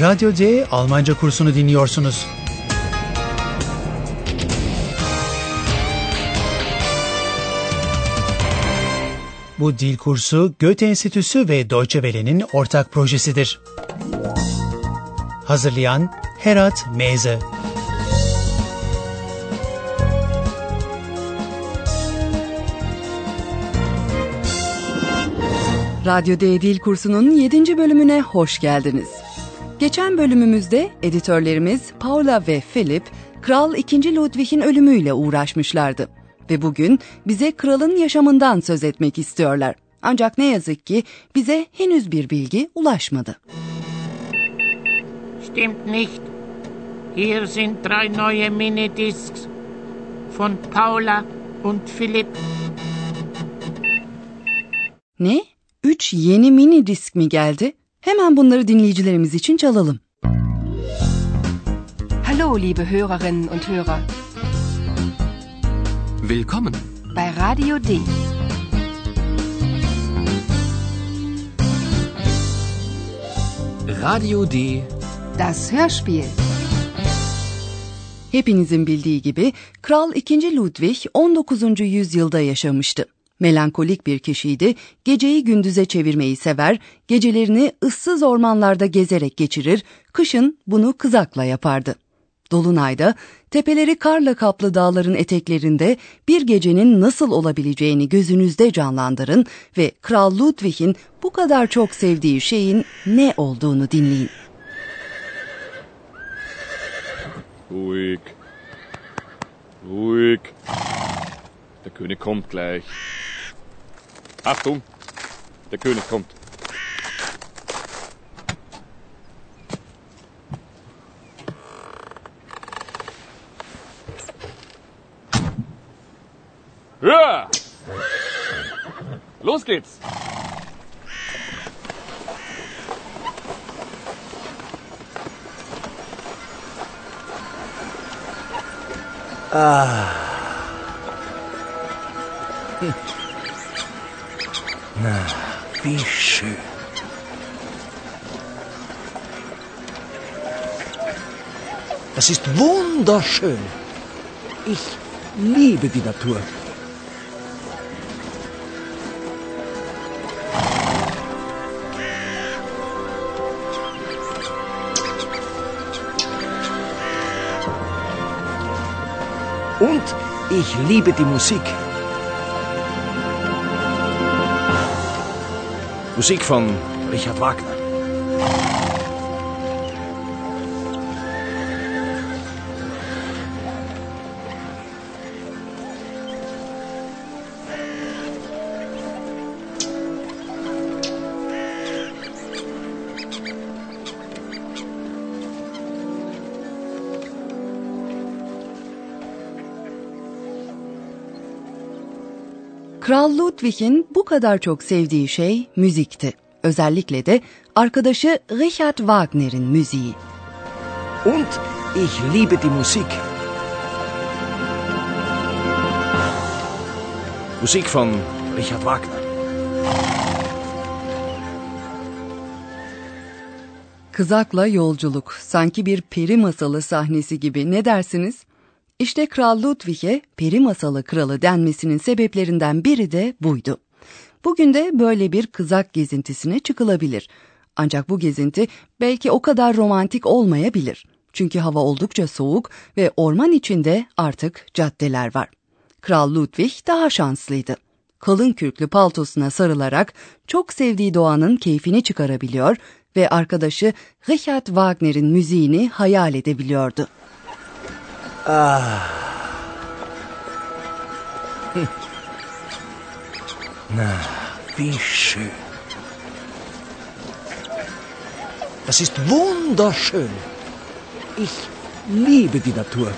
Radyo D Almanca kursunu dinliyorsunuz. Bu dil kursu Goethe Enstitüsü ve Deutsche Welle'nin ortak projesidir. Hazırlayan Herat Meze Radyo D Dil kursunun 7. bölümüne hoş geldiniz. Geçen bölümümüzde editörlerimiz Paula ve Philip, Kral 2. Ludwig'in ölümüyle uğraşmışlardı. Ve bugün bize kralın yaşamından söz etmek istiyorlar. Ancak ne yazık ki bize henüz bir bilgi ulaşmadı. Stimmt nicht. Hier sind drei neue Minidiscs von Paula und Philipp. Ne? Üç yeni mini disk mi geldi? Hemen bunları dinleyicilerimiz için çalalım. Hallo, liebe Hörerinnen und Hörer, Willkommen. bei Radio D. Radio D. Das Hörspiel. Hepinizin bildiği gibi Kral 2. Ludwig 19. yüzyılda yaşamıştı. Melankolik bir kişiydi, geceyi gündüze çevirmeyi sever, gecelerini ıssız ormanlarda gezerek geçirir, kışın bunu kızakla yapardı. Dolunayda tepeleri karla kaplı dağların eteklerinde bir gecenin nasıl olabileceğini gözünüzde canlandırın ve Kral Ludwig'in bu kadar çok sevdiği şeyin ne olduğunu dinleyin. Ruhig. Ruhig. Der König kommt gleich. Achtung! Der König kommt. Ja! Los geht's! Wie schön. Das ist wunderschön. Ich liebe die Natur. Und ich liebe die Musik. Musik von Richard Wagner. Kral Ludwig'in bu kadar çok sevdiği şey müzikti. Özellikle de arkadaşı Richard Wagner'in müziği. Und ich liebe die Musik. Musik von Richard Wagner. Kızakla yolculuk, sanki bir peri masalı sahnesi gibi ne dersiniz? İşte Kral Ludwig'e peri masalı kralı denmesinin sebeplerinden biri de buydu. Bugün de böyle bir kızak gezintisine çıkılabilir. Ancak bu gezinti belki o kadar romantik olmayabilir. Çünkü hava oldukça soğuk ve orman içinde artık caddeler var. Kral Ludwig daha şanslıydı. Kalın kürklü paltosuna sarılarak çok sevdiği doğanın keyfini çıkarabiliyor ve arkadaşı Richard Wagner'in müziğini hayal edebiliyordu. Wie schön. Das ist wunderschön. Ich liebe die Natur.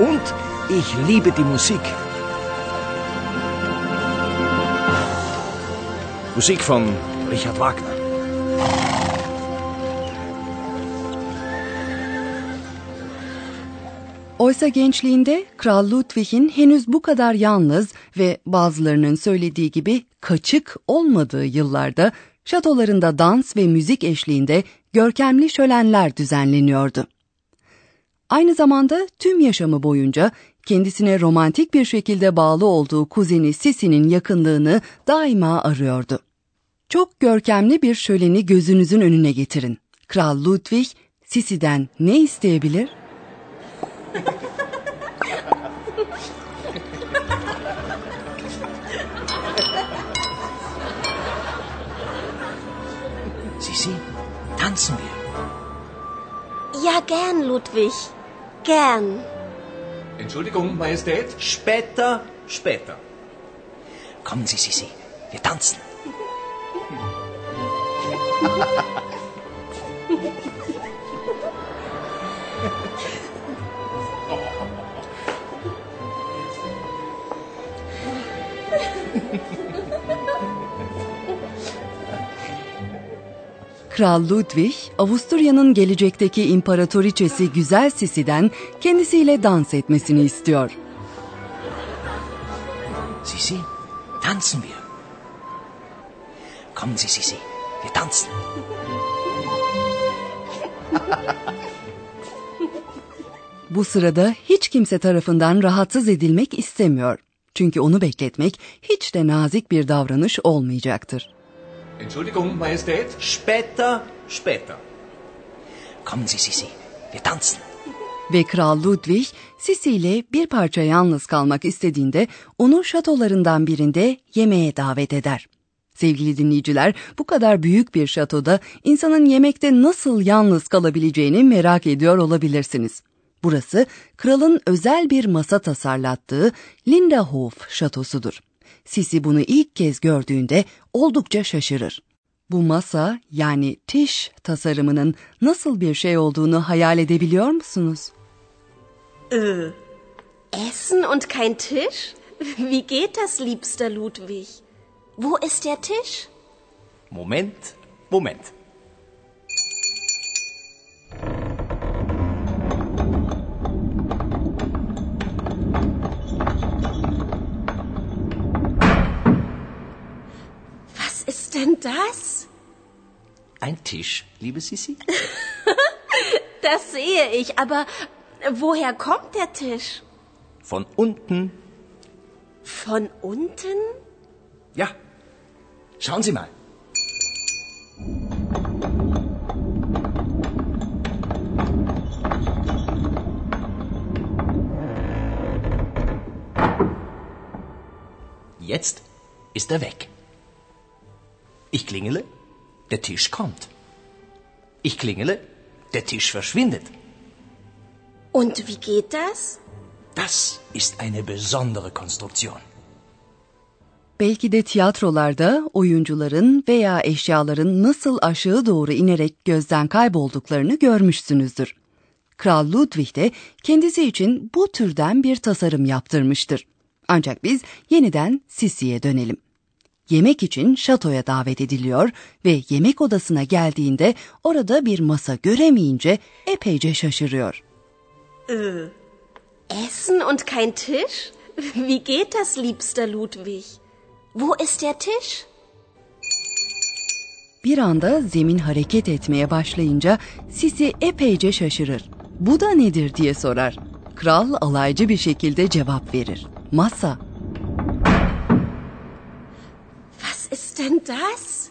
Und ich liebe die Musik. Musik von Richard Wagner. Oysa gençliğinde Kral Ludwig'in henüz bu kadar yalnız ve bazılarının söylediği gibi kaçık olmadığı yıllarda şatolarında dans ve müzik eşliğinde görkemli şölenler düzenleniyordu. Aynı zamanda tüm yaşamı boyunca kendisine romantik bir şekilde bağlı olduğu kuzeni Sisi'nin yakınlığını daima arıyordu. Çok görkemli bir şöleni gözünüzün önüne getirin. Kral Ludwig Sisi'den ne isteyebilir? Sisi, tanzen wir. Ja, gern, Ludwig. Gern. Entschuldigung, Majestät? Später, später. Kommen Sie, Sisi, wir tanzen. Kral Ludwig, Avusturya'nın gelecekteki imparatoriçesi Güzel Sisi'den kendisiyle dans etmesini istiyor. Sisi, tanzen wir. Kommen Sie, Sisi, wir tanzen. Bu sırada hiç kimse tarafından rahatsız edilmek istemiyor. Çünkü onu bekletmek hiç de nazik bir davranış olmayacaktır. Entschuldigung, Majestät? Später, später. Kommen Sie, Sisi, wir tanzen. Ve Kral Ludwig, Sisi ile bir parça yalnız kalmak istediğinde onu şatolarından birinde yemeğe davet eder. Sevgili dinleyiciler, bu kadar büyük bir şatoda insanın yemekte nasıl yalnız kalabileceğini merak ediyor olabilirsiniz. Burası kralın özel bir masa tasarlattığı Linderhof şatosudur. Sisi bunu ilk kez gördüğünde oldukça şaşırır. Bu masa yani tiş tasarımının nasıl bir şey olduğunu hayal edebiliyor musunuz? Essen und kein Tisch? Wie geht das, liebster Ludwig? Wo ist der Tisch? Moment, Moment. Das? Ein Tisch, liebe Sisi? Das sehe ich, aber woher kommt der Tisch? Von unten. Von unten? Ja. Schauen Sie mal. Jetzt ist er weg. Ich klingele, der Tisch kommt. Ich klingele, der Tisch verschwindet. Und wie geht das? Das ist eine besondere Konstruktion. Belki de tiyatrolarda oyuncuların veya eşyaların nasıl aşağı doğru inerek gözden kaybolduklarını görmüşsünüzdür. Kral Ludwig de kendisi için bu türden bir tasarım yaptırmıştır. Ancak biz yeniden Sisi'ye dönelim. Yemek için şatoya davet ediliyor ve yemek odasına geldiğinde orada bir masa göremeyince epeyce şaşırıyor. Essen und kein Tisch? Wie geht das, liebster Ludwig? Wo ist der Tisch? Bir anda zemin hareket etmeye başlayınca Sisi epeyce şaşırır. Bu da nedir diye sorar. Kral alaycı bir şekilde cevap verir. Masa. Was ist denn das?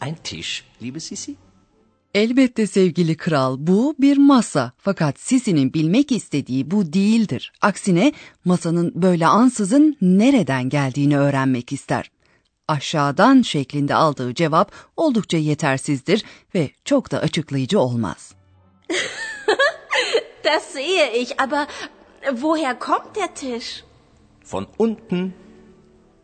Ein Tisch, liebe Sisi? Elbette sevgili kral bu bir masa fakat Sisi'nin bilmek istediği bu değildir. Aksine masanın böyle ansızın nereden geldiğini öğrenmek ister. Aşağıdan şeklinde aldığı cevap oldukça yetersizdir ve çok da açıklayıcı olmaz. Das sehe ich, aber woher kommt der Tisch? Von unten.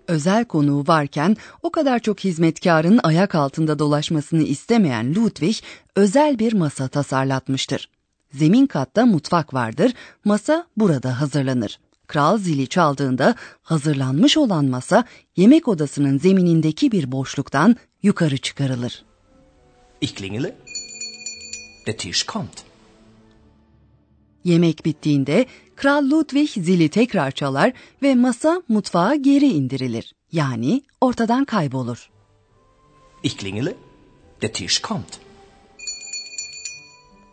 Özel konuğu varken o kadar çok hizmetkarın ayak altında dolaşmasını istemeyen Ludwig özel bir masa tasarlatmıştır. Zemin katta mutfak vardır, masa burada hazırlanır. Kral zili çaldığında hazırlanmış olan masa yemek odasının zeminindeki bir boşluktan yukarı çıkarılır. Ich klingele, der Tisch kommt. Yemek bittiğinde Kral Ludwig zili tekrar çalar ve masa mutfağa geri indirilir. Yani ortadan kaybolur. Ich klingele, der Tisch kommt.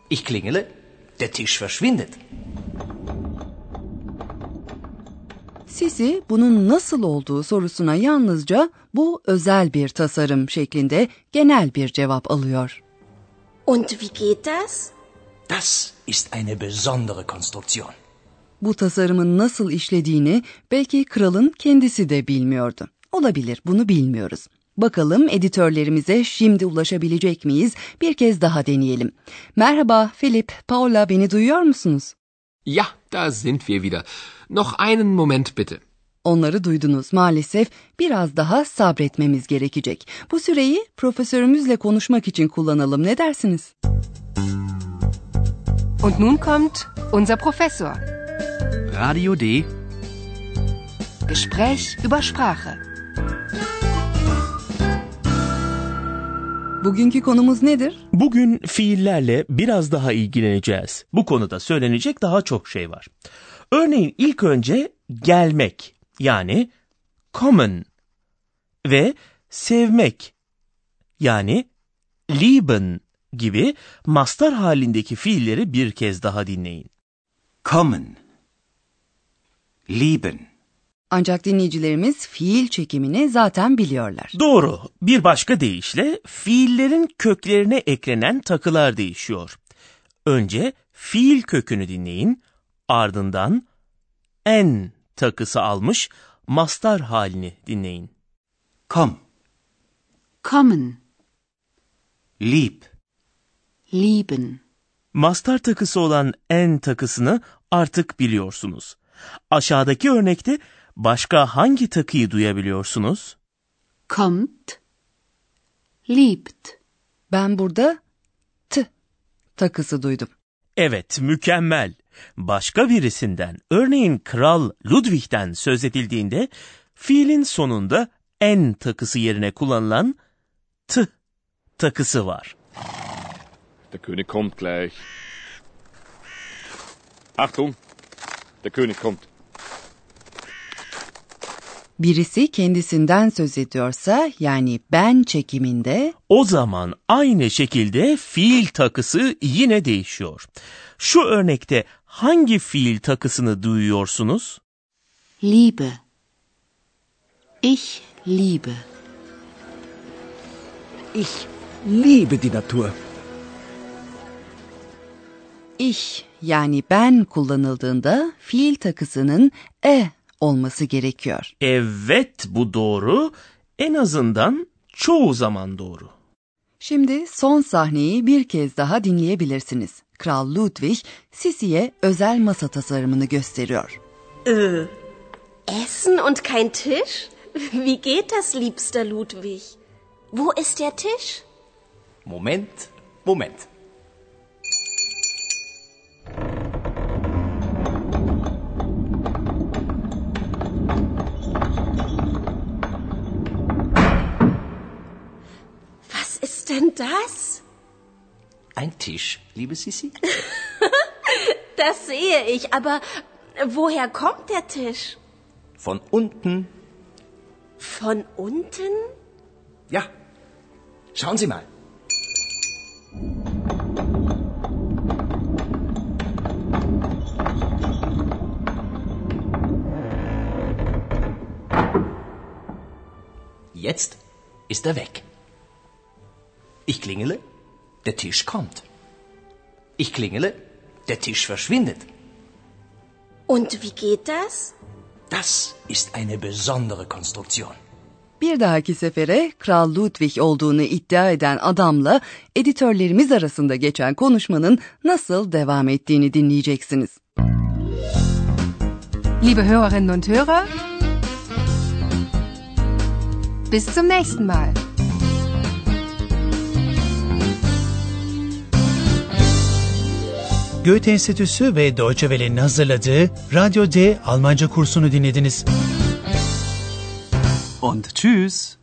Ich klingele, der Tisch verschwindet. Sisi bunun nasıl olduğu sorusuna yalnızca bu özel bir tasarım şeklinde genel bir cevap alıyor. Und wie geht das? Das ist eine besondere Konstruktion. Bu tasarımın nasıl işlediğini belki kralın kendisi de bilmiyordu. Olabilir, bunu bilmiyoruz. Bakalım editörlerimize şimdi ulaşabilecek miyiz? Bir kez daha deneyelim. Merhaba Philip, Paula beni duyuyor musunuz? Ja, da sind wir wieder. Noch einen Moment bitte. Onları duydunuz maalesef biraz daha sabretmemiz gerekecek. Bu süreyi profesörümüzle konuşmak için kullanalım ne dersiniz? Und nun kommt unser Professor. Radio D. Gespräch über Sprache. Bugünkü konumuz nedir? Bugün fiillerle biraz daha ilgileneceğiz. Bu konuda söylenecek daha çok şey var. Örneğin ilk önce gelmek yani kommen ve sevmek yani lieben gibi mastar halindeki fiilleri bir kez daha dinleyin. Kommen. Lieben. Ancak dinleyicilerimiz fiil çekimini zaten biliyorlar. Doğru. Bir başka deyişle fiillerin köklerine eklenen takılar değişiyor. Önce fiil kökünü dinleyin, ardından en takısı almış mastar halini dinleyin. Komm. Kommen. Lieb. Lieben. Mastar takısı olan en takısını artık biliyorsunuz. Aşağıdaki örnekte başka hangi takıyı duyabiliyorsunuz? Kommt. Liebt. Ben burada t takısı duydum. Evet, mükemmel. Başka birisinden, örneğin Kral Ludwig'den söz edildiğinde fiilin sonunda en takısı yerine kullanılan t takısı var. Der König kommt gleich. Achtung, der König kommt. Birisi kendisinden söz ediyorsa yani ben çekiminde O zaman aynı şekilde fiil takısı yine değişiyor. Şu örnekte hangi fiil takısını duyuyorsunuz? Liebe. Ich liebe. Ich liebe die Natur. İch yani ben kullanıldığında fiil takısının e olması gerekiyor. Evet, bu doğru. En azından çoğu zaman doğru. Şimdi son sahneyi bir kez daha dinleyebilirsiniz. Kral Ludwig Sisi'ye özel masa tasarımını gösteriyor. Äh, Essen und kein Tisch? Wie geht das, liebster Ludwig? Wo ist der Tisch? Moment, Moment. Das? Ein Tisch, liebe Sissi? Das sehe ich, aber woher kommt der Tisch? Von unten. Von unten? Ja. Schauen Sie mal. Jetzt ist er weg. Ich klingele, der Tisch kommt. Ich klingele, der Tisch verschwindet. Und wie geht das? Das ist eine besondere Konstruktion. Bir dahaki sefere Kral Ludwig olduğunu iddia eden adamla editörlerimiz arasında geçen konuşmanın nasıl devam ettiğini dinleyeceksiniz. Liebe Hörerinnen und Hörer, bis zum nächsten Mal. Goethe Enstitüsü ve Deutsche Welle'nin hazırladığı Radyo D Almanca kursunu dinlediniz. Und tschüss.